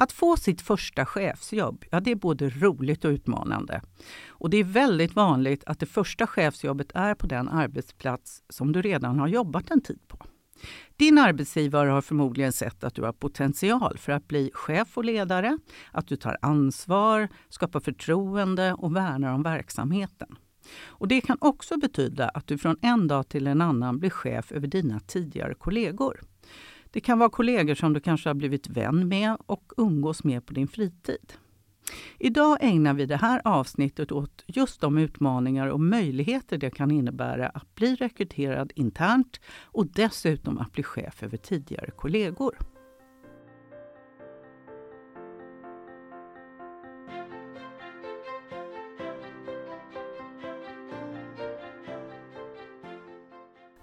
Att få sitt första chefsjobb, ja det är både roligt och utmanande. Och det är väldigt vanligt att det första chefsjobbet är på den arbetsplats som du redan har jobbat en tid på. Din arbetsgivare har förmodligen sett att du har potential för att bli chef och ledare, att du tar ansvar, skapar förtroende och värnar om verksamheten. Och Det kan också betyda att du från en dag till en annan blir chef över dina tidigare kollegor. Det kan vara kollegor som du kanske har blivit vän med och umgås med på din fritid. Idag ägnar vi det här avsnittet åt just de utmaningar och möjligheter det kan innebära att bli rekryterad internt och dessutom att bli chef över tidigare kollegor.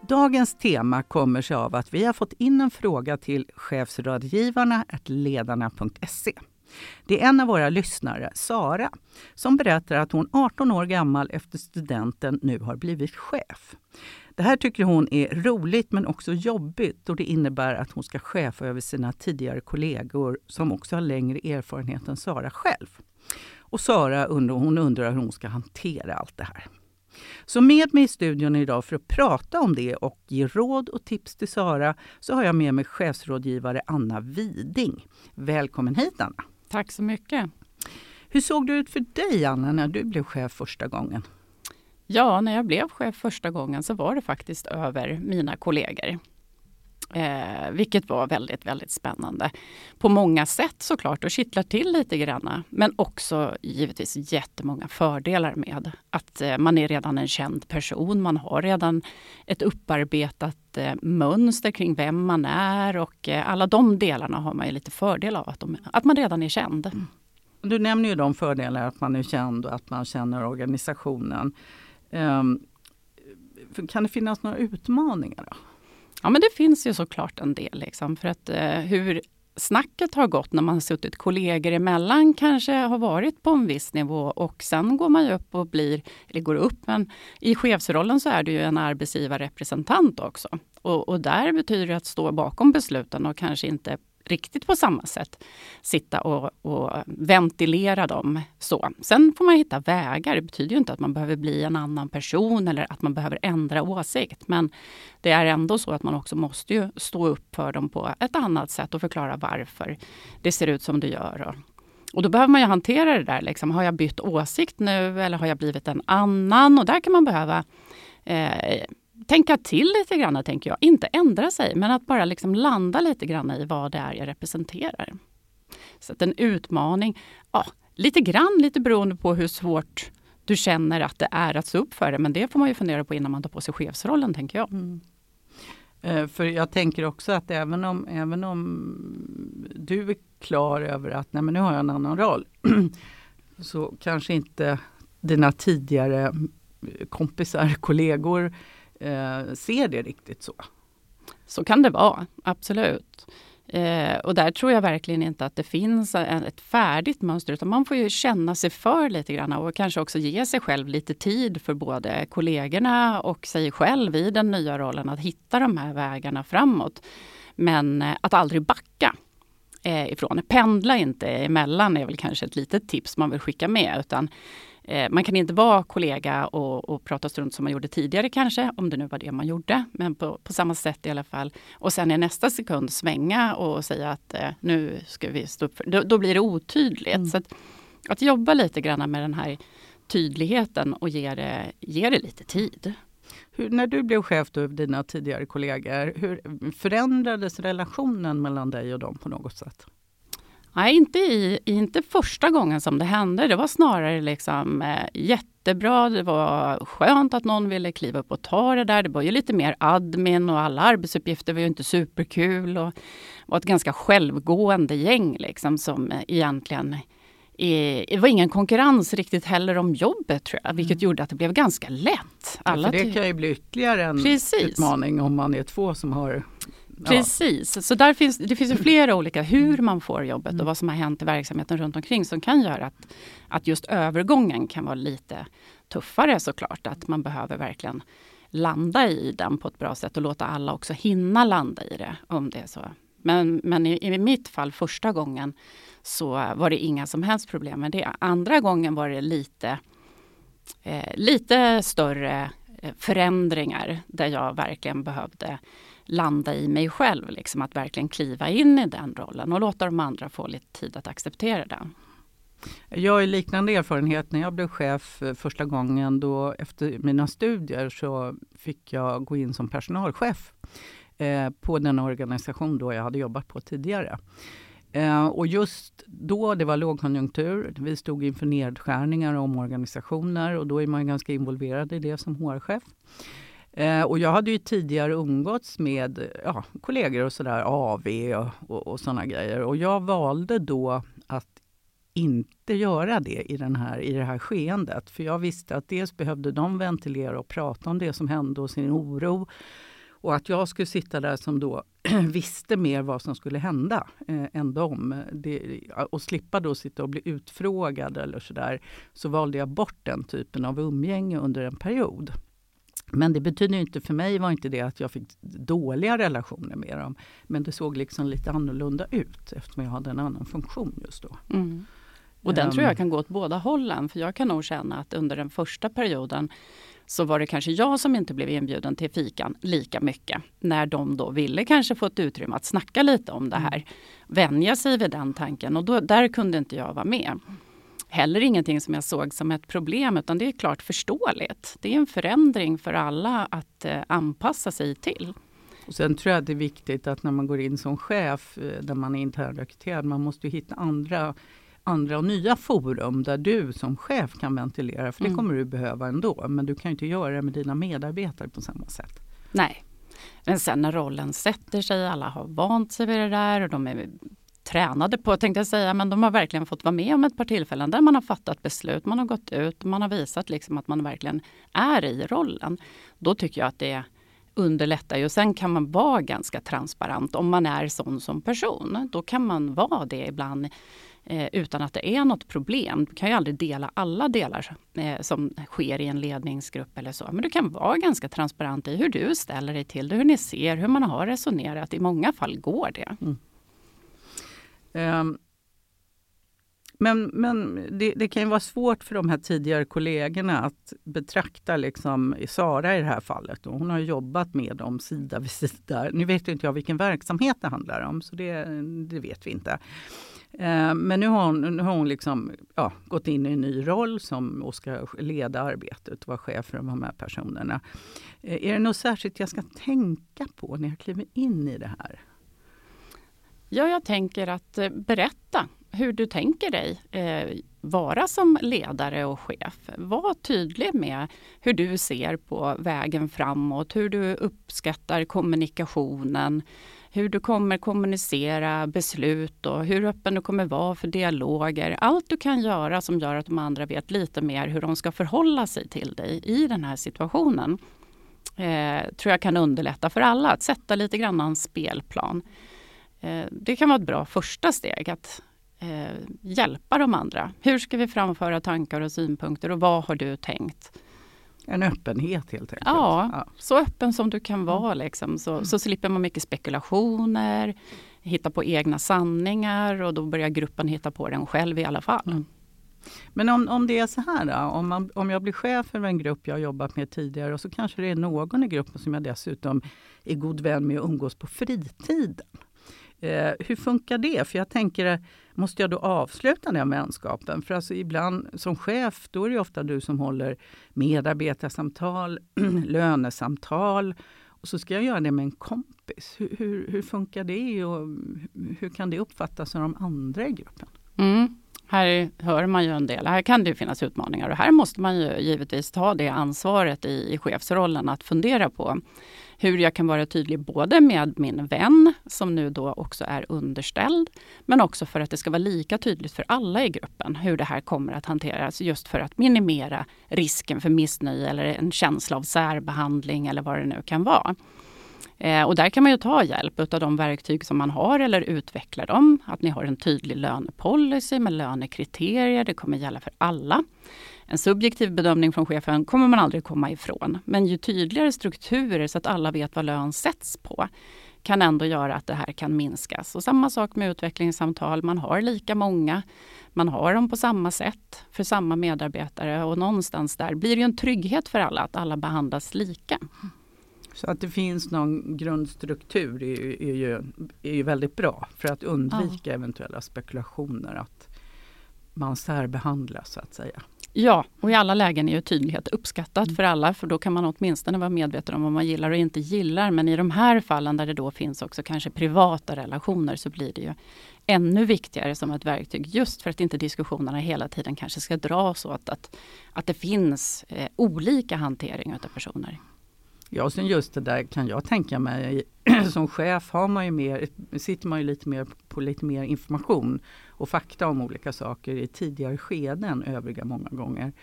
Dagens tema kommer sig av att vi har fått in en fråga till chefsrådgivarna ledarna.se. Det är en av våra lyssnare, Sara, som berättar att hon 18 år gammal efter studenten nu har blivit chef. Det här tycker hon är roligt men också jobbigt och det innebär att hon ska chefa över sina tidigare kollegor som också har längre erfarenhet än Sara själv. Och Sara undrar, hon undrar hur hon ska hantera allt det här. Så med mig i studion idag för att prata om det och ge råd och tips till Sara så har jag med mig chefsrådgivare Anna Widing. Välkommen hit Anna! Tack så mycket! Hur såg det ut för dig Anna när du blev chef första gången? Ja, när jag blev chef första gången så var det faktiskt över mina kollegor. Eh, vilket var väldigt, väldigt spännande. På många sätt såklart och kittlar till lite grann. Men också givetvis jättemånga fördelar med att eh, man är redan en känd person. Man har redan ett upparbetat eh, mönster kring vem man är och eh, alla de delarna har man ju lite fördel av att, de, att man redan är känd. Mm. Du nämner ju de fördelarna att man är känd och att man känner organisationen. Ehm, kan det finnas några utmaningar? Då? Ja men det finns ju såklart en del. Liksom, för att eh, hur snacket har gått när man har suttit kollegor emellan kanske har varit på en viss nivå och sen går man ju upp och blir, eller går upp, men i chefsrollen så är du ju en arbetsgivarrepresentant också. Och, och där betyder det att stå bakom besluten och kanske inte riktigt på samma sätt sitta och, och, ventilera dem. Så. Sen får man hitta vägar. Det betyder ju inte att man behöver bli en annan person eller att man behöver ändra åsikt. Men det är ändå så att man också måste ju stå upp för dem på ett annat sätt och förklara varför det ser ut som det gör. Och då behöver man ju hantera det där. Liksom. Har jag bytt åsikt nu eller har jag blivit en annan? Och där kan man behöva eh, tänka till lite grann, tänker jag. Inte ändra sig, men att bara liksom landa lite grann i vad det är jag representerar. Så att en utmaning, ja, lite grann, lite beroende på hur svårt du känner att det är att stå upp för det. Men det får man ju fundera på innan man tar på sig chefsrollen, tänker jag. Mm. Eh, för jag tänker också att även om, även om du är klar över att nej men nu har jag en annan roll, så kanske inte dina tidigare kompisar, kollegor eh, ser det riktigt så. Så kan det vara, absolut. Eh, och där tror jag verkligen inte att det finns ett färdigt mönster utan man får ju känna sig för lite grann och kanske också ge sig själv lite tid för både kollegorna och sig själv i den nya rollen att hitta de här vägarna framåt. Men eh, att aldrig backa eh, ifrån. Pendla inte emellan är väl kanske ett litet tips man vill skicka med utan Eh, man kan inte vara kollega och, och, prata strunt som man gjorde tidigare kanske, om det nu var det man gjorde. Men på, på samma sätt i alla fall. Och sen i nästa sekund svänga och säga att eh, nu ska vi stå upp för... Då, då blir det otydligt. Mm. Så att, att jobba lite grann med den här tydligheten och ge det, ge det lite tid. Hur, när du blev chef över dina tidigare kollegor, hur förändrades relationen mellan dig och dem på något sätt? Nej, inte, i, inte första gången som det hände. Det var snarare liksom, eh, jättebra. Det var skönt att någon ville kliva upp och ta det där. Det var ju lite mer admin och alla arbetsuppgifter var ju inte superkul. Och var ett ganska självgående gäng liksom, som egentligen det var ingen konkurrens riktigt heller om jobbet tror jag, vilket mm. gjorde att det blev ganska lätt. Alla ja, det kan ju bli ytterligare en Precis. utmaning om man är två som har Precis, så där finns, det finns ju flera olika hur man får jobbet och mm. vad som har hänt i verksamheten runt omkring som kan göra att, att just övergången kan vara lite tuffare såklart. Att man behöver verkligen landa i den på ett bra sätt och låta alla också hinna landa i det om det så Men, men i, i mitt fall första gången så var det inga som helst problem med det. Andra gången var det lite, eh, lite större eh, förändringar där jag verkligen behövde landa i mig själv. Liksom att verkligen kliva in i den rollen och låta de andra få lite tid att acceptera den. Jag har liknande erfarenhet när jag blev chef eh, första gången. Då efter mina studier så fick jag gå in som personalchef eh, på den organisation då jag hade jobbat på tidigare. Eh, och just då, det var lågkonjunktur, vi stod inför nedskärningar och omorganisationer och då är man ganska involverad i det som HR-chef. Eh, och jag hade ju tidigare umgåtts med ja, kollegor och sådär, AV och, och, och sådana grejer. Och jag valde då att inte göra det i, den här, i det här skeendet. För jag visste att dels behövde de ventilera och prata om det som hände och sin oro. Och att jag skulle sitta där som då visste mer vad som skulle hända eh, än dem Det, och slippa då sitta och bli utfrågad eller sådär. Så valde jag bort den typen av umgänge under en period. Men det betyder inte, för mig var inte det att jag fick dåliga relationer med dem. Men det såg liksom lite annorlunda ut eftersom jag hade en annan funktion just då. Mm. Och den tror jag kan gå åt båda hållen. För jag kan nog känna att under den första perioden så var det kanske jag som inte blev inbjuden till fikan lika mycket. När de då ville kanske få ett utrymme att snacka lite om det mm. här. Vänja sig vid den tanken och då, där kunde inte jag vara med. Heller ingenting som jag såg som ett problem utan det är klart förståeligt. Det är en förändring för alla att eh, anpassa sig till. Och sen tror jag det är viktigt att när man går in som chef eh, där man är internrekryterad, man måste hitta andra andra och nya forum där du som chef kan ventilera, för det mm. kommer du behöva ändå. Men du kan inte göra det med dina medarbetare på samma sätt. Nej, men sen när rollen sätter sig, alla har vant sig vid det där och de är tränade på, tänkte jag säga, men de har verkligen fått vara med om ett par tillfällen där man har fattat beslut, man har gått ut, man har visat liksom att man verkligen är i rollen. Då tycker jag att det underlättar ju. Sen kan man vara ganska transparent om man är sån som person. Då kan man vara det ibland eh, utan att det är något problem. Du kan ju aldrig dela alla delar eh, som sker i en ledningsgrupp eller så. Men du kan vara ganska transparent i hur du ställer dig till det, hur ni ser, hur man har resonerat. I många fall går det. Mm. Ehm, men, men det, det, kan ju vara svårt för de här tidigare kollegorna att betrakta liksom Sara i det här fallet. Hon har jobbat med dem sida vid sida. Nu vet inte jag vilken verksamhet det handlar om, så det, det vet vi inte. Ehm, men nu har hon, nu har hon liksom, ja, gått in i en ny roll som och ska leda arbetet och vara chef för de här personerna. Ehm, är det något särskilt jag ska tänka på när jag kliver in i det här? Ja, jag tänker att eh, berätta hur du tänker dig eh, vara som ledare och chef. Var tydlig med hur du ser på vägen framåt, hur du uppskattar kommunikationen, hur du kommer kommunicera beslut och hur öppen du kommer vara för dialoger. Allt du kan göra som gör att de andra vet lite mer hur de ska förhålla sig till dig i den här situationen. Eh, tror jag kan underlätta för alla att sätta lite grann en spelplan. Eh, det kan vara ett bra första steg att eh, hjälpa de andra. Hur ska vi framföra tankar och synpunkter och vad har du tänkt? En öppenhet helt enkelt. Ja, ja. så öppen som du kan vara. Liksom. Så, mm. så slipper man mycket spekulationer, hitta på egna sanningar och då börjar gruppen hitta på den själv i alla fall. Mm. Men om, om det är så här, då, om, man, om jag blir chef för en grupp jag jobbat med tidigare och så kanske det är någon i gruppen som jag dessutom är god vän med och umgås på fritiden. Eh, hur funkar det? För jag tänker, eh, måste jag då avsluta den vänskapen? För alltså ibland som chef, då är det ofta du som håller medarbetarsamtal, lönesamtal. Och så ska jag göra det med en kompis. Hur, hur, hur funkar det och hur kan det uppfattas av de andra i gruppen? Mm. Här hör man ju en del. Här kan det finnas utmaningar och här måste man ju givetvis ta det ansvaret i, i chefsrollen att fundera på hur jag kan vara tydlig både med min vän som nu då också är underställd, men också för att det ska vara lika tydligt för alla i gruppen hur det här kommer att hanteras just för att minimera risken för missnöje eller en känsla av särbehandling eller vad det nu kan vara. Eh, och där kan man ju ta hjälp av de verktyg som man har eller utveckla dem. Att ni har en tydlig lönepolicy med lönekriterier, det kommer gälla för alla. En subjektiv bedömning från chefen kommer man aldrig komma ifrån. Men ju tydligare strukturer så att alla vet vad lön sätts på kan ändå göra att det här kan minskas. Och samma sak med utvecklingssamtal. Man har lika många. Man har dem på samma sätt för samma medarbetare och någonstans där blir det en trygghet för alla att alla behandlas lika. Så att det finns någon grundstruktur är, är, ju, är ju väldigt bra för att undvika ja. eventuella spekulationer att man särbehandlas så att säga. Ja, och i alla lägen är ju tydlighet uppskattat för alla för då kan man åtminstone vara medveten om vad man gillar och inte gillar. Men i de här fallen där det då finns också kanske privata relationer så blir det ju ännu viktigare som ett verktyg just för att inte diskussionerna hela tiden kanske ska dras åt att, att det finns eh, olika hantering av personer. Ja, och sen just det där kan jag tänka mig. Som chef har man ju mer, sitter man ju lite mer på lite mer information och fakta om olika saker i tidigare skeden övriga många gånger.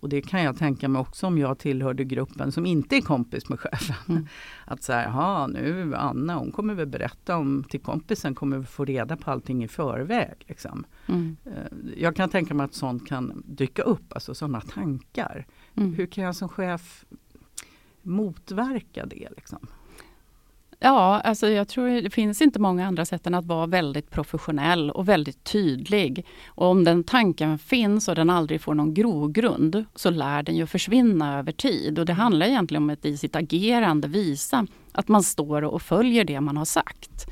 Och det kan jag tänka mig också om jag tillhörde gruppen som inte är kompis med chefen. Mm. Att säga, jaha nu Anna hon kommer väl berätta om till kompisen kommer vi få reda på allting i förväg. Liksom. Mm. Eh, jag kan tänka mig att sånt kan dyka upp, alltså sådana tankar. Mm. Hur kan jag som chef motverka det? Liksom? Ja, alltså jag tror det finns inte många andra sätt än att vara väldigt professionell och väldigt tydlig. Och om den tanken finns och den aldrig får någon grogrund så lär den ju försvinna över tid. Och det handlar egentligen om att i sitt agerande visa att man står och följer det man har sagt.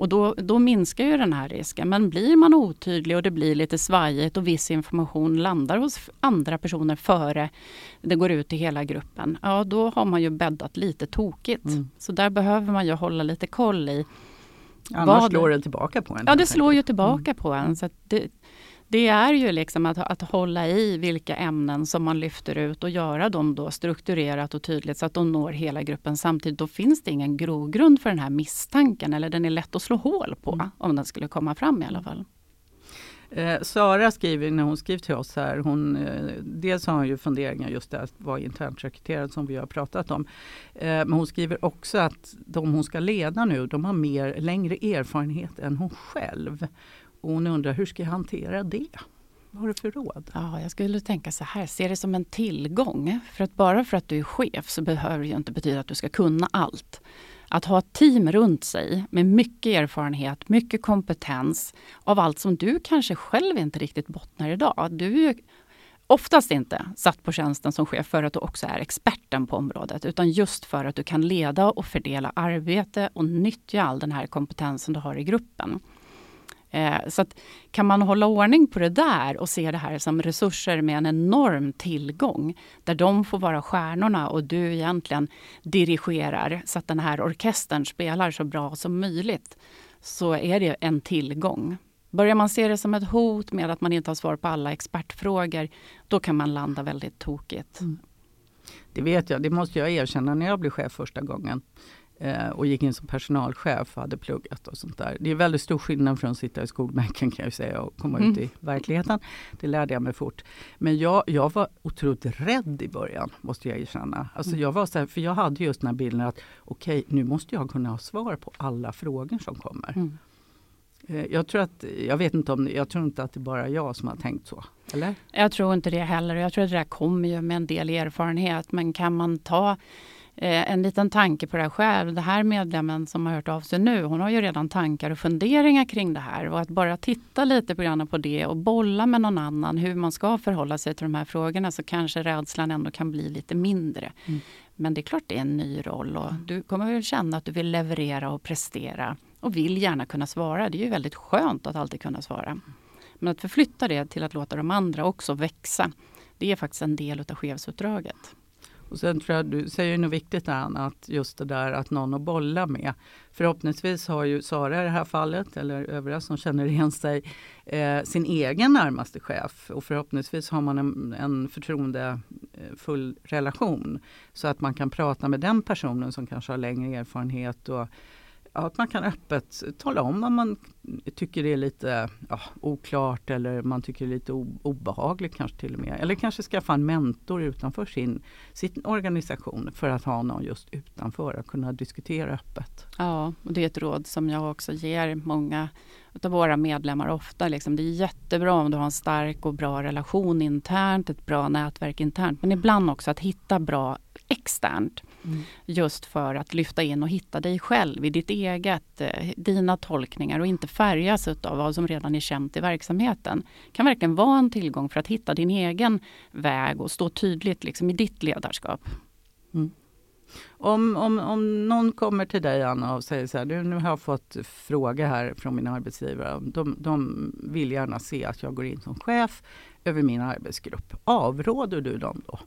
Och då, då minskar ju den här risken. Men blir man otydlig och det blir lite svajigt och viss information landar hos andra personer före det går ut till hela gruppen. Ja, då har man ju bäddat lite tokigt. Mm. Så där behöver man ju hålla lite koll i. Annars slår det tillbaka på en. Ja, det slår ju tillbaka mm. på en. Så det, det är ju liksom att, att hålla i vilka ämnen som man lyfter ut och göra dem då strukturerat och tydligt så att de når hela gruppen samtidigt. Då finns det ingen grogrund för den här misstanken eller den är lätt att slå hål på mm. om den skulle komma fram i alla fall. Eh, Sara skriver när hon skriver till oss här, hon, eh, dels har hon ju funderingar just att vara internt rekryterad som vi har pratat om. Eh, men hon skriver också att de hon ska leda nu, de har mer längre erfarenhet än hon själv. Och hon undrar hur ska jag hantera det? Vad har du för råd? Ja, jag skulle tänka så här, se det som en tillgång. För att bara för att du är chef så behöver det inte betyda att du ska kunna allt. Att ha ett team runt sig med mycket erfarenhet, mycket kompetens av allt som du kanske själv inte riktigt bottnar idag. Du är ju oftast inte satt på tjänsten som chef för att du också är experten på området, utan just för att du kan leda och fördela arbete och nyttja all den här kompetensen du har i gruppen. Eh, så att, kan man hålla ordning på det där och se det här som resurser med en enorm tillgång där de får vara stjärnorna och du egentligen dirigerar så att den här orkestern spelar så bra som möjligt så är det en tillgång. Börjar man se det som ett hot med att man inte har svar på alla expertfrågor, då kan man landa väldigt tokigt. Mm. Det vet jag, det måste jag erkänna när jag blev chef första gången och gick in som personalchef och hade pluggat och sånt där. Det är väldigt stor skillnad från att sitta i skolbänken kan jag säga och komma mm. ut i verkligheten. Det lärde jag mig fort. Men jag, jag var otroligt rädd i början måste jag erkänna. Alltså mm. jag var så här, för jag hade just den här bilden att okej, okay, nu måste jag kunna ha svar på alla frågor som kommer. Mm. Eh, jag tror att, jag vet inte om, jag tror inte att det är bara jag som har tänkt så. Eller? Jag tror inte det heller. Jag tror att det där kommer ju med en del erfarenhet. Men kan man ta Eh, en liten tanke på det här själv. Den här medlemmen som har hört av sig nu, hon har ju redan tankar och funderingar kring det här. Och att bara titta lite på, på det och bolla med någon annan hur man ska förhålla sig till de här frågorna så kanske rädslan ändå kan bli lite mindre. Mm. Men det är klart det är en ny roll och du kommer väl känna att du vill leverera och prestera och vill gärna kunna svara. Det är ju väldigt skönt att alltid kunna svara. Men att förflytta det till att låta de andra också växa, det är faktiskt en del av chefsuppdraget. Och sen tror jag du säger något viktigt Anna, att just det där att någon att bolla med. Förhoppningsvis har ju Sara i det här fallet, eller övriga som känner igen sig, eh, sin egen närmaste chef. Och förhoppningsvis har man en, en förtroendefull eh, relation. Så att man kan prata med den personen som kanske har längre erfarenhet och att man kan öppet tala om vad man tycker är lite ja, oklart eller man tycker är lite obehagligt kanske till och med. Eller kanske skaffa en mentor utanför sin, sin organisation för att ha någon just utanför och kunna diskutera öppet. Ja, och det är ett råd som jag också ger många av våra medlemmar ofta. Liksom. Det är jättebra om du har en stark och bra relation internt, ett bra nätverk internt. Men ibland också att hitta bra externt Mm. Just för att lyfta in och hitta dig själv i ditt eget, eh, dina tolkningar och inte färgas av vad som redan är känt i verksamheten. kan verkligen vara en tillgång för att hitta din egen väg och stå tydligt liksom, i ditt ledarskap. Mm. Om, om, om någon kommer till dig Anna och säger så här, nu har jag fått fråga här från min arbetsgivare. De, de vill gärna se att jag går in som chef över min arbetsgrupp. Avråder du dem då?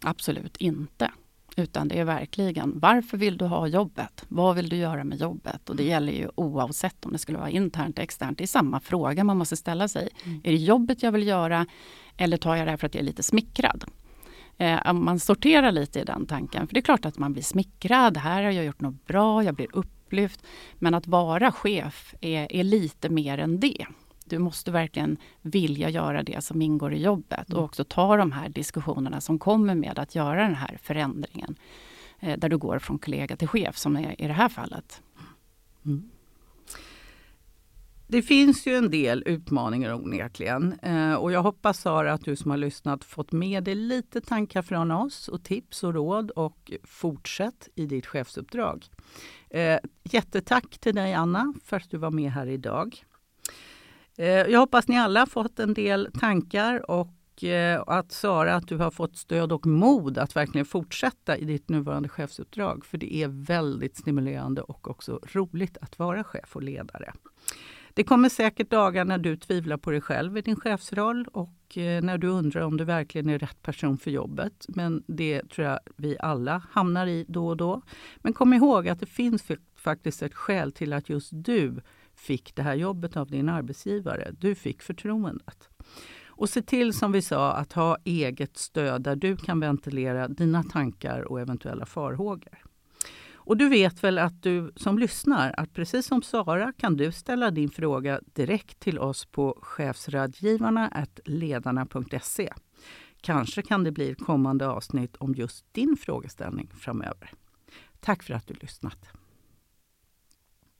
Absolut inte. Utan det är verkligen, varför vill du ha jobbet? Vad vill du göra med jobbet? Och det gäller ju oavsett om det skulle vara internt eller externt. Det är samma fråga man måste ställa sig. Mm. Är det jobbet jag vill göra eller tar jag det här för att jag är lite smickrad? Eh, man sorterar lite i den tanken. För det är klart att man blir smickrad. Här har jag gjort något bra, jag blir upplyft. Men att vara chef är, är lite mer än det. Du måste verkligen vilja göra det som ingår i jobbet och mm. också ta de här diskussionerna som kommer med att göra den här förändringen. Eh, där du går från kollega till chef, som är i det här fallet. Mm. Det finns ju en del utmaningar onekligen. Eh, och jag hoppas Sara att du som har lyssnat fått med dig lite tankar från oss och tips och råd och fortsätt i ditt chefsuppdrag. Eh, jättetack till dig Anna för att du var med här idag. Eh, jag hoppas ni alla fått en del tankar och eh, att Sara, att du har fått stöd och mod att verkligen fortsätta i ditt nuvarande chefsuppdrag. För det är väldigt stimulerande och också roligt att vara chef och ledare. Det kommer säkert dagar när du tvivlar på dig själv i din chefsroll och eh, när du undrar om du verkligen är rätt person för jobbet. Men det tror jag vi alla hamnar i då och då. Men kom ihåg att det finns faktiskt ett skäl till att just du fick det här jobbet av din arbetsgivare. Du fick förtroendet. Och se till som vi sa att ha eget stöd där du kan ventilera dina tankar och eventuella farhågor. Och du vet väl att du som lyssnar att precis som Sara kan du ställa din fråga direkt till oss på chefsrådgivarna ledarna.se. Kanske kan det bli ett kommande avsnitt om just din frågeställning framöver. Tack för att du lyssnat.